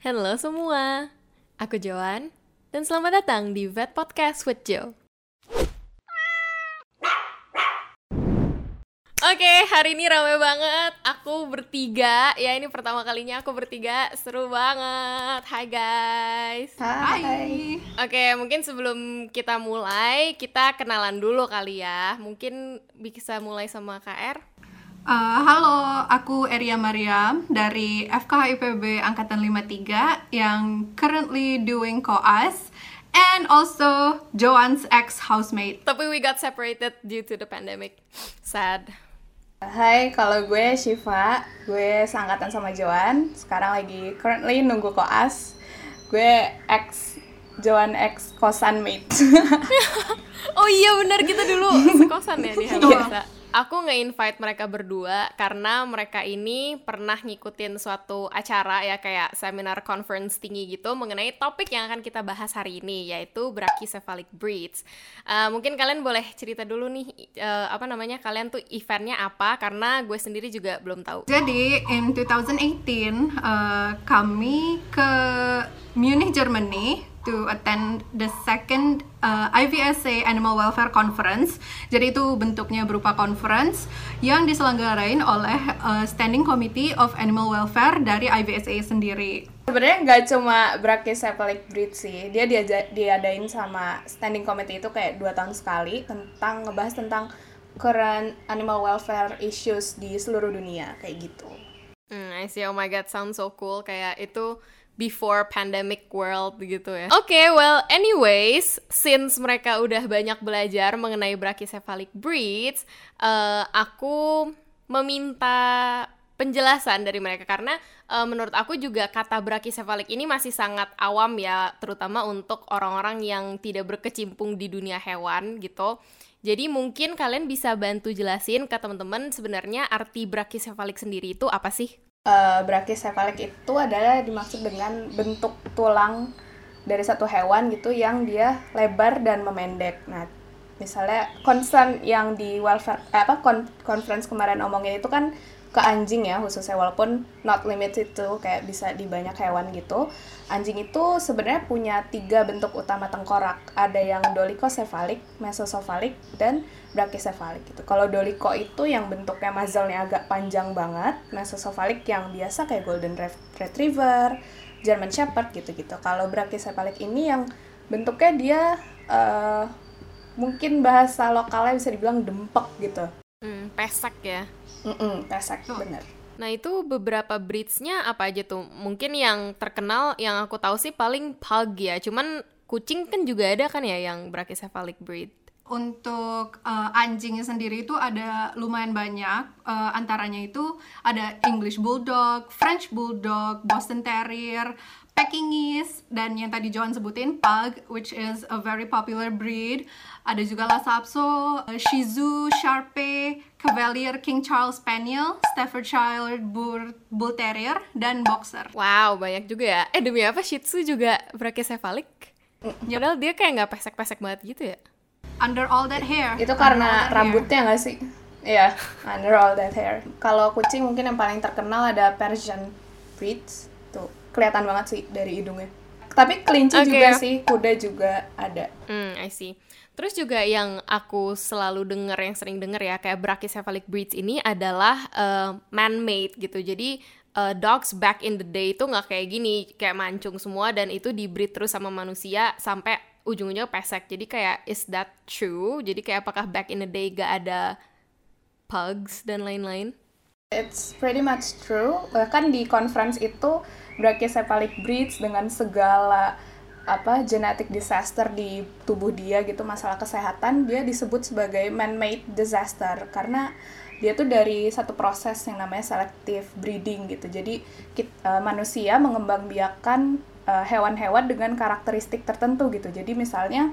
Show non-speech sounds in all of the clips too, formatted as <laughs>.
Halo semua, aku Joan, dan selamat datang di Vet Podcast with Joe. Oke, hari ini rame banget. Aku bertiga, ya ini pertama kalinya aku bertiga, seru banget. Hai guys. Hai. Oke, mungkin sebelum kita mulai, kita kenalan dulu kali ya. Mungkin bisa mulai sama KR. Uh, halo, aku Eria Mariam dari FKH IPB Angkatan 53 yang currently doing koas and also Joan's ex-housemate. Tapi we got separated due to the pandemic. Sad. Hai, kalau gue Shiva, gue seangkatan sama Joan. Sekarang lagi currently nunggu koas. Gue ex Joan ex kosan mate. <laughs> <laughs> oh iya benar kita dulu sekosan ya di <laughs> Helsa aku nge-invite mereka berdua karena mereka ini pernah ngikutin suatu acara ya kayak seminar conference tinggi gitu mengenai topik yang akan kita bahas hari ini yaitu brachycephalic breeds. Uh, mungkin kalian boleh cerita dulu nih uh, apa namanya kalian tuh eventnya apa karena gue sendiri juga belum tahu. Jadi in 2018 uh, kami ke Munich Germany to attend the second uh, IVSA Animal Welfare Conference. Jadi itu bentuknya berupa conference yang diselenggarain oleh uh, Standing Committee of Animal Welfare dari IVSA sendiri. Sebenarnya nggak cuma brachycephalic breed sih, dia diadain sama Standing Committee itu kayak dua tahun sekali tentang ngebahas tentang current animal welfare issues di seluruh dunia kayak gitu. Hmm, I see. Oh my god, sounds so cool. Kayak itu before pandemic world gitu ya. Oke, okay, well anyways, since mereka udah banyak belajar mengenai brachycephalic breeds, uh, aku meminta penjelasan dari mereka karena uh, menurut aku juga kata brachycephalic ini masih sangat awam ya, terutama untuk orang-orang yang tidak berkecimpung di dunia hewan gitu. Jadi mungkin kalian bisa bantu jelasin ke teman-teman sebenarnya arti brachycephalic sendiri itu apa sih? Uh, brachycephalic itu adalah dimaksud dengan bentuk tulang dari satu hewan gitu yang dia lebar dan memendek. Nah, misalnya concern yang di welfare eh, apa conference kemarin omongin itu kan ke anjing ya khususnya walaupun not limited itu kayak bisa di banyak hewan gitu. Anjing itu sebenarnya punya tiga bentuk utama tengkorak. Ada yang dolichocephalic, mesocephalic, dan brachycephalic gitu. Kalau dolicho itu yang bentuknya muzzle-nya agak panjang banget, mesocephalic yang biasa kayak golden retriever, German shepherd gitu-gitu. Kalau brachycephalic ini yang bentuknya dia uh, mungkin bahasa lokalnya bisa dibilang dempek gitu. Hmm, pesek ya. Mm-mm, pesek, bener. Nah itu beberapa breeds-nya apa aja tuh? Mungkin yang terkenal yang aku tahu sih paling pug ya. Cuman kucing kan juga ada kan ya yang brachycephalic breed. Untuk uh, anjingnya sendiri itu ada lumayan banyak. Uh, antaranya itu ada English Bulldog, French Bulldog, Boston Terrier, Pekingese dan yang tadi John sebutin Pug, which is a very popular breed. Ada juga Lhasa uh, Shih Tzu, Sharpei, Cavalier King Charles Spaniel, Staffordshire Bull, Bull Terrier, dan Boxer. Wow, banyak juga ya. Eh demi apa Shih Tzu juga brachycephalic? Ya. Padahal dia kayak nggak pesek-pesek banget gitu ya. Under all that hair. Itu karena rambutnya nggak sih? Iya, yeah, <laughs> under all that hair. Kalau kucing mungkin yang paling terkenal ada Persian breeds. Kelihatan banget sih dari hidungnya. Tapi kelinci okay. juga sih, kuda juga ada. Hmm, I see. Terus juga yang aku selalu denger, yang sering denger ya, kayak brachycephalic breeds ini adalah uh, man-made gitu. Jadi uh, dogs back in the day itu nggak kayak gini, kayak mancung semua dan itu dibreed terus sama manusia sampai ujung-ujungnya pesek. Jadi kayak is that true? Jadi kayak apakah back in the day gak ada pugs dan lain-lain? It's pretty much true. Bahkan di conference itu brachycephalic breeds dengan segala apa genetic disaster di tubuh dia gitu masalah kesehatan dia disebut sebagai man-made disaster. Karena dia tuh dari satu proses yang namanya selective breeding gitu. Jadi kita, uh, manusia mengembangbiakan uh, hewan-hewan dengan karakteristik tertentu gitu. Jadi misalnya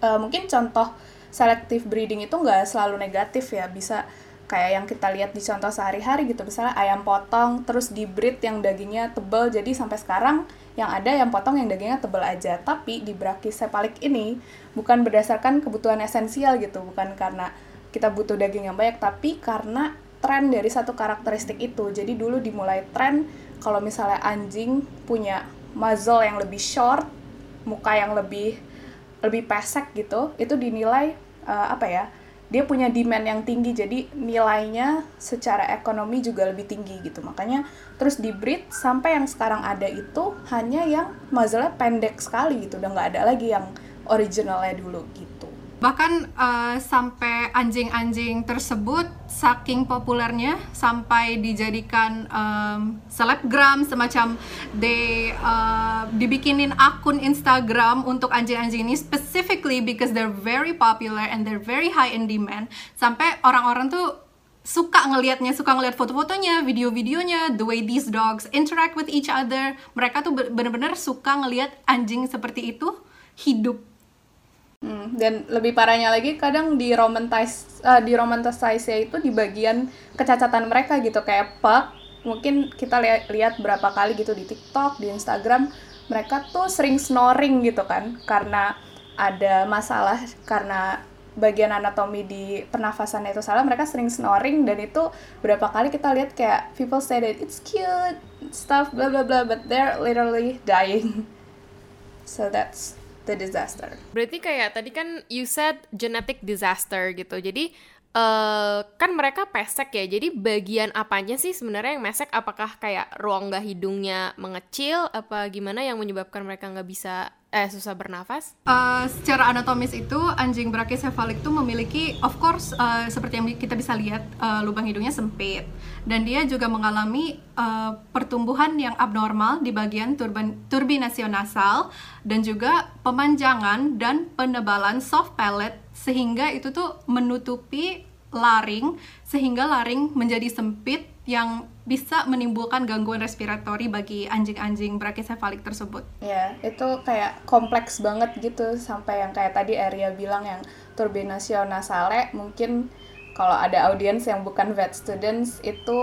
uh, mungkin contoh selective breeding itu nggak selalu negatif ya. Bisa kayak yang kita lihat di contoh sehari-hari gitu misalnya ayam potong terus di breed yang dagingnya tebal jadi sampai sekarang yang ada yang potong yang dagingnya tebal aja tapi di brachycephalic ini bukan berdasarkan kebutuhan esensial gitu bukan karena kita butuh daging yang banyak tapi karena tren dari satu karakteristik itu jadi dulu dimulai tren kalau misalnya anjing punya muzzle yang lebih short, muka yang lebih lebih pesek gitu, itu dinilai uh, apa ya? Dia punya demand yang tinggi, jadi nilainya secara ekonomi juga lebih tinggi gitu. Makanya terus di breed sampai yang sekarang ada itu hanya yang muzzle-nya pendek sekali gitu, udah nggak ada lagi yang originalnya dulu gitu. Bahkan uh, sampai anjing-anjing tersebut saking populernya sampai dijadikan um, selebgram semacam they uh, dibikinin akun Instagram untuk anjing-anjing ini specifically because they're very popular and they're very high in demand sampai orang-orang tuh suka ngelihatnya, suka ngelihat foto-fotonya, video-videonya, the way these dogs interact with each other. Mereka tuh bener-bener suka ngelihat anjing seperti itu hidup Hmm, dan lebih parahnya lagi kadang di romantise uh, di romanticize itu di bagian kecacatan mereka gitu. Kayak pak mungkin kita lihat lihat berapa kali gitu di TikTok di Instagram mereka tuh sering snoring gitu kan karena ada masalah karena bagian anatomi di pernafasannya itu salah mereka sering snoring. Dan itu berapa kali kita lihat kayak people say that it's cute stuff blah blah blah but they're literally dying. <laughs> So that's the disaster. Berarti kayak tadi kan you said genetic disaster gitu. Jadi uh, kan mereka pesek ya. Jadi bagian apanya sih sebenarnya yang mesek? Apakah kayak ruang gak hidungnya mengecil? Apa gimana yang menyebabkan mereka nggak bisa eh susah bernafas? Uh, secara anatomis itu anjing brachycephalic itu memiliki, of course, uh, seperti yang kita bisa lihat uh, lubang hidungnya sempit dan dia juga mengalami uh, pertumbuhan yang abnormal di bagian turban, turbinasio nasal dan juga pemanjangan dan penebalan soft palate sehingga itu tuh menutupi laring sehingga laring menjadi sempit yang bisa menimbulkan gangguan respiratori bagi anjing-anjing brachycephalic tersebut. Ya, itu kayak kompleks banget gitu sampai yang kayak tadi Arya bilang yang turbinasio nasale mungkin kalau ada audiens yang bukan vet students itu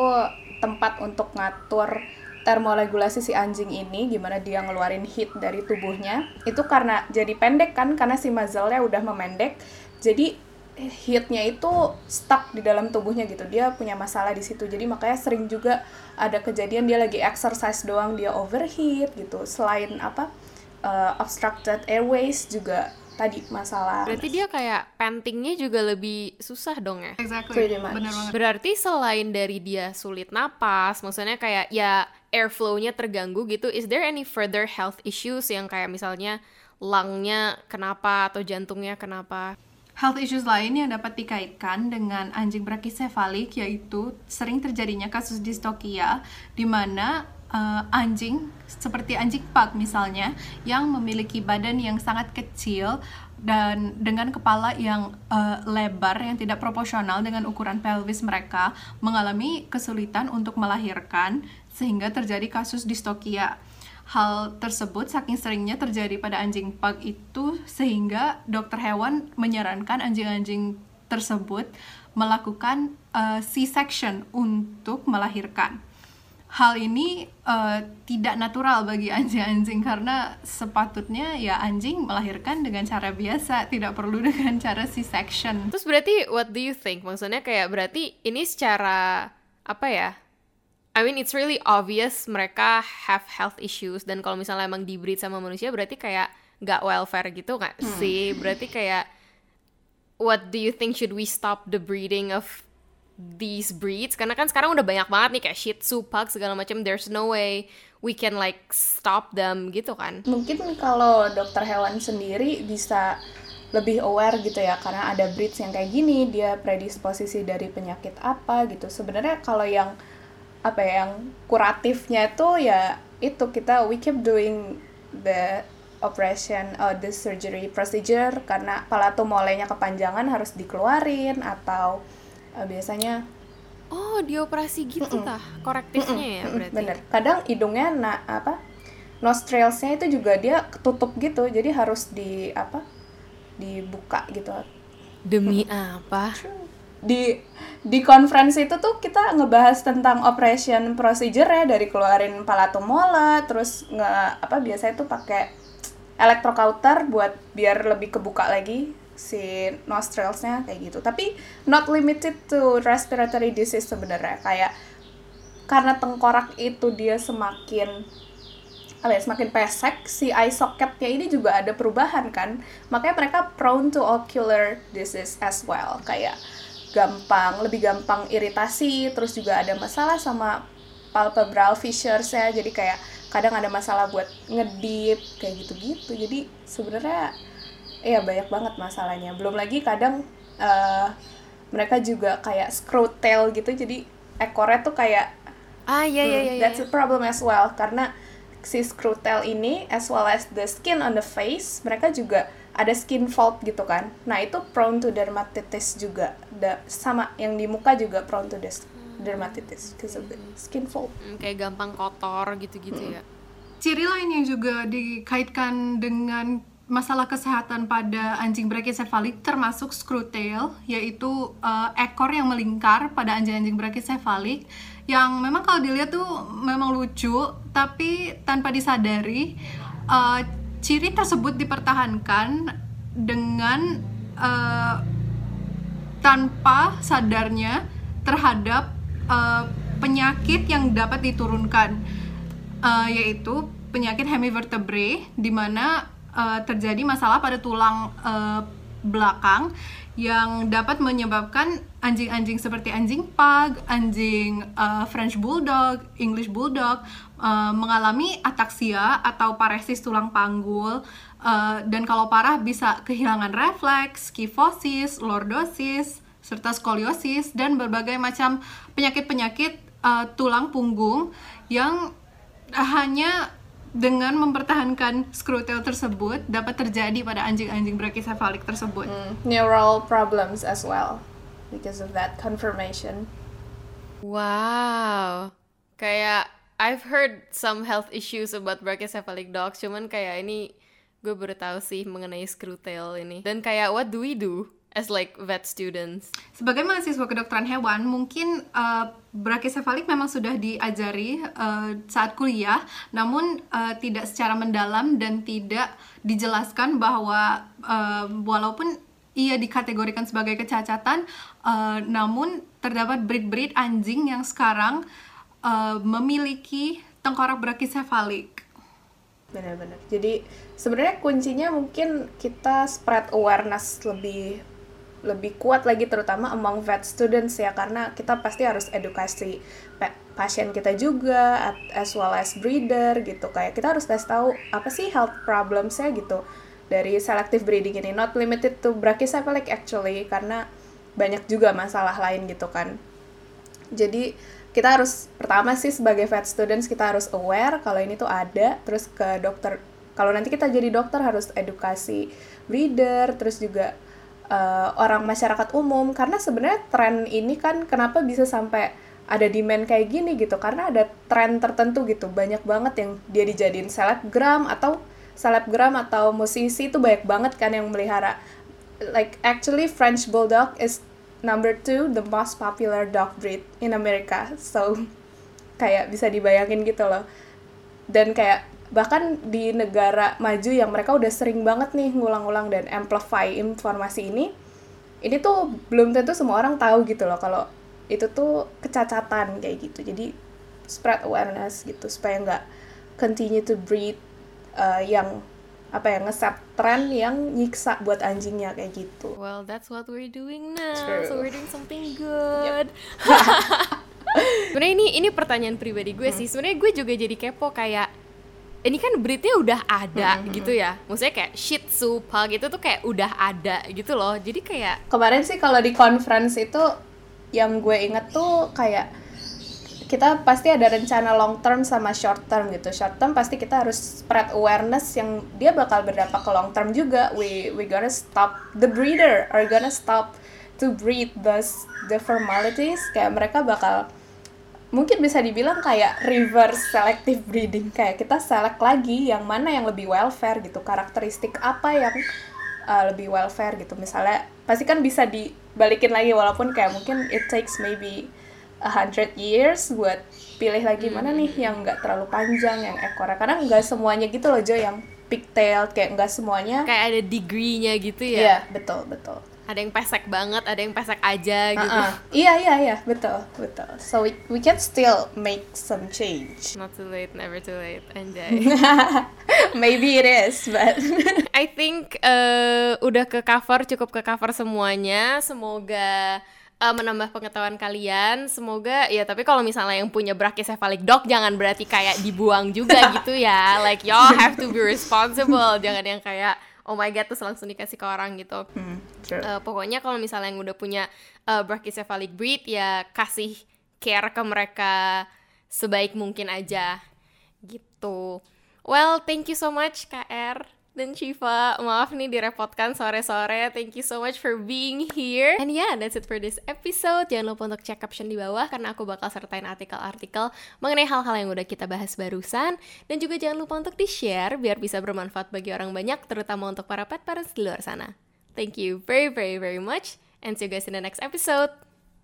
tempat untuk ngatur termoregulasi si anjing ini gimana dia ngeluarin heat dari tubuhnya itu karena jadi pendek kan karena si muzzle-nya udah memendek jadi heatnya itu stuck di dalam tubuhnya gitu. Dia punya masalah di situ. Jadi makanya sering juga ada kejadian dia lagi exercise doang dia overheat gitu. Selain apa uh, obstructed airways juga tadi masalah. Berarti dia kayak pantingnya juga lebih susah dong ya? Exactly. Benar banget. Berarti selain dari dia sulit napas maksudnya kayak ya airflow-nya terganggu gitu is there any further health issues yang kayak misalnya lungnya kenapa atau jantungnya kenapa Health issues lain yang dapat dikaitkan dengan anjing brachycephalic yaitu sering terjadinya kasus distokia di mana uh, anjing seperti anjing pug misalnya yang memiliki badan yang sangat kecil dan dengan kepala yang uh, lebar yang tidak proporsional dengan ukuran pelvis mereka mengalami kesulitan untuk melahirkan sehingga terjadi kasus distokia. Hal tersebut saking seringnya terjadi pada anjing pug itu sehingga dokter hewan menyarankan anjing-anjing tersebut melakukan uh, C-section untuk melahirkan. Hal ini uh, tidak natural bagi anjing-anjing karena sepatutnya ya anjing melahirkan dengan cara biasa, tidak perlu dengan cara C-section. Terus berarti what do you think? Maksudnya kayak berarti ini secara apa ya? I mean it's really obvious mereka have health issues. Dan kalau misalnya emang dibreed sama manusia berarti kayak nggak welfare gitu nggak hmm. sih? Berarti kayak what do you think should we stop the breeding of these breeds? Karena kan sekarang udah banyak banget nih kayak Shih Tzu, Pug segala macam. There's no way we can like stop them gitu kan? Mungkin kalau dokter hewan sendiri bisa lebih aware gitu ya karena ada breeds yang kayak gini dia predisposisi dari penyakit apa gitu. Sebenarnya kalau yang apa ya, yang kuratifnya itu ya itu kita we keep doing the operation uh, the surgery procedure karena palato molenya kepanjangan harus dikeluarin atau uh, biasanya oh dioperasi gitu mm -mm. tah korektifnya mm -mm. ya berarti? Bener. Kadang hidungnya na apa nostrilsnya itu juga dia ketutup gitu jadi harus di apa dibuka gitu. Demi apa di di conference itu tuh kita ngebahas tentang operation procedure ya dari keluarin palato mola terus nge apa biasanya tuh pakai electrocauter buat biar lebih kebuka lagi si nostrilsnya kayak gitu. Tapi not limited to respiratory disease sebenarnya. Kayak karena tengkorak itu dia semakin apa ya, semakin pesek si eye socketnya ini juga ada perubahan kan. Makanya mereka prone to ocular disease as well. Kayak gampang lebih gampang iritasi terus juga ada masalah sama palpebral fissures ya. Jadi kayak kadang ada masalah buat ngedip kayak gitu-gitu. Jadi sebenarnya ya banyak banget masalahnya. Belum lagi kadang uh, mereka juga kayak screw tail gitu. Jadi ekornya tuh kayak ah iya iya hmm, iya. that's a problem as well. Karena si screw tail ini as well as the skin on the face mereka juga ada skin fold gitu kan. Nah itu prone to dermatitis juga. Da, sama yang di muka juga prone to des- dermatitis because of the skin fold Hmm, kayak gampang kotor gitu-gitu ya. Ciri lain yang juga dikaitkan dengan masalah kesehatan pada anjing brachycephalic termasuk screw tail yaitu uh, ekor yang melingkar pada anjing-anjing brachycephalic yang memang kalau dilihat tuh memang lucu tapi tanpa disadari uh, ciri tersebut dipertahankan dengan uh, tanpa sadarnya terhadap uh, penyakit yang dapat diturunkan uh, yaitu penyakit hemivertebrae di mana uh, terjadi masalah pada tulang uh, belakang yang dapat menyebabkan anjing-anjing seperti anjing pug, anjing uh, French bulldog, English bulldog uh, mengalami ataksia atau paresis tulang panggul. Uh, dan kalau parah bisa kehilangan refleks, kifosis, lordosis, serta skoliosis dan berbagai macam penyakit-penyakit uh, tulang punggung yang hanya dengan mempertahankan tail tersebut dapat terjadi pada anjing-anjing brachycephalic tersebut. Hmm, neural problems as well because of that confirmation Wow. Kayak I've heard some health issues about brachycephalic dogs, cuman kayak ini gue baru tahu sih mengenai screw tail ini. Dan kayak what do we do as like vet students? Sebagai mahasiswa kedokteran hewan, mungkin uh, brachycephalic memang sudah diajari uh, saat kuliah, namun uh, tidak secara mendalam dan tidak dijelaskan bahwa uh, walaupun ia dikategorikan sebagai kecacatan, uh, namun terdapat breed-breed anjing yang sekarang uh, memiliki tengkorak brachycephalic. benar-benar jadi sebenarnya kuncinya mungkin kita spread awareness lebih lebih kuat lagi terutama among vet students ya karena kita pasti harus edukasi pasien kita juga as well as breeder gitu. Kayak kita harus kasih tahu apa sih health problemsnya gitu dari selective breeding ini. Not limited to brachycephalic actually karena banyak juga masalah lain gitu kan. Jadi kita harus pertama sih sebagai vet students kita harus aware kalau ini tuh ada terus ke dokter kalau nanti kita jadi dokter harus edukasi breeder terus juga uh, orang masyarakat umum. Karena sebenarnya tren ini kan kenapa bisa sampai ada demand kayak gini gitu? Karena ada tren tertentu gitu. Banyak banget yang dia dijadiin selebgram atau selebgram atau musisi itu banyak banget kan yang melihara. Like actually French Bulldog is number two the most popular dog breed in America. So <laughs> kayak bisa dibayangin gitu loh. Dan kayak bahkan di negara maju yang mereka udah sering banget nih ngulang-ulang dan amplify informasi ini ini tuh belum tentu semua orang tahu gitu loh kalau itu tuh kecacatan kayak gitu jadi spread awareness gitu supaya nggak continue to breed uh, yang apa ya ngeset tren yang nyiksa buat anjingnya kayak gitu Well, that's what we're doing now. True. So we're doing something good. <laughs> Sebenarnya ini ini pertanyaan pribadi gue sih. Sebenarnya gue juga jadi kepo kayak ini kan breednya udah ada gitu ya. Maksudnya kayak Shih Tzu, Pug gitu tuh kayak udah ada gitu loh. Jadi kayak kemarin sih kalau di conference itu yang gue inget tuh kayak kita pasti ada rencana long term sama short term gitu short term pasti kita harus spread awareness yang dia bakal berdampak ke long term juga we we gonna stop the breeder are gonna stop to breed those the formalities kayak mereka bakal mungkin bisa dibilang kayak reverse selective breeding. Kayak kita select lagi yang mana yang lebih welfare gitu karakteristik apa yang uh, lebih welfare gitu. Misalnya pasti kan bisa dibalikin lagi walaupun kayak mungkin it takes maybe a hundred years buat pilih lagi mana nih yang nggak terlalu panjang yang ekornya. Karena nggak semuanya gitu loh Jo yang pigtail kayak nggak semuanya kayak ada degree-nya gitu ya. Iya betul betul ada yang pesek banget ada yang pesek aja gitu Uh-uh. Iya iya iya betul betul. So we we can still make some change. not too late never too late anjay <laughs> Maybe it is, but <laughs> I think eh, udah ke cover cukup ke cover semuanya. Semoga eh, menambah pengetahuan kalian. Semoga ya tapi kalau misalnya yang punya brachycephalic dog jangan berarti kayak dibuang juga <laughs> gitu ya. Like y'all have to be responsible. Jangan yang kayak oh my god terus langsung dikasih ke orang gitu. Hmm, true. Eh, pokoknya kalau misalnya yang udah punya eh, brachycephalic breed ya kasih care ke mereka sebaik mungkin aja gitu. Well, thank you so much KR dan Shiva. Maaf nih direpotkan sore-sore. Thank you so much for being here. And yeah, that's it for this episode. Jangan lupa untuk cek caption di bawah karena aku bakal sertain artikel-artikel mengenai hal-hal yang udah kita bahas barusan. Dan juga jangan lupa untuk di-share biar bisa bermanfaat bagi orang banyak, terutama untuk para pet parents di luar sana. Thank you very, very, very much. And see you guys in the next episode.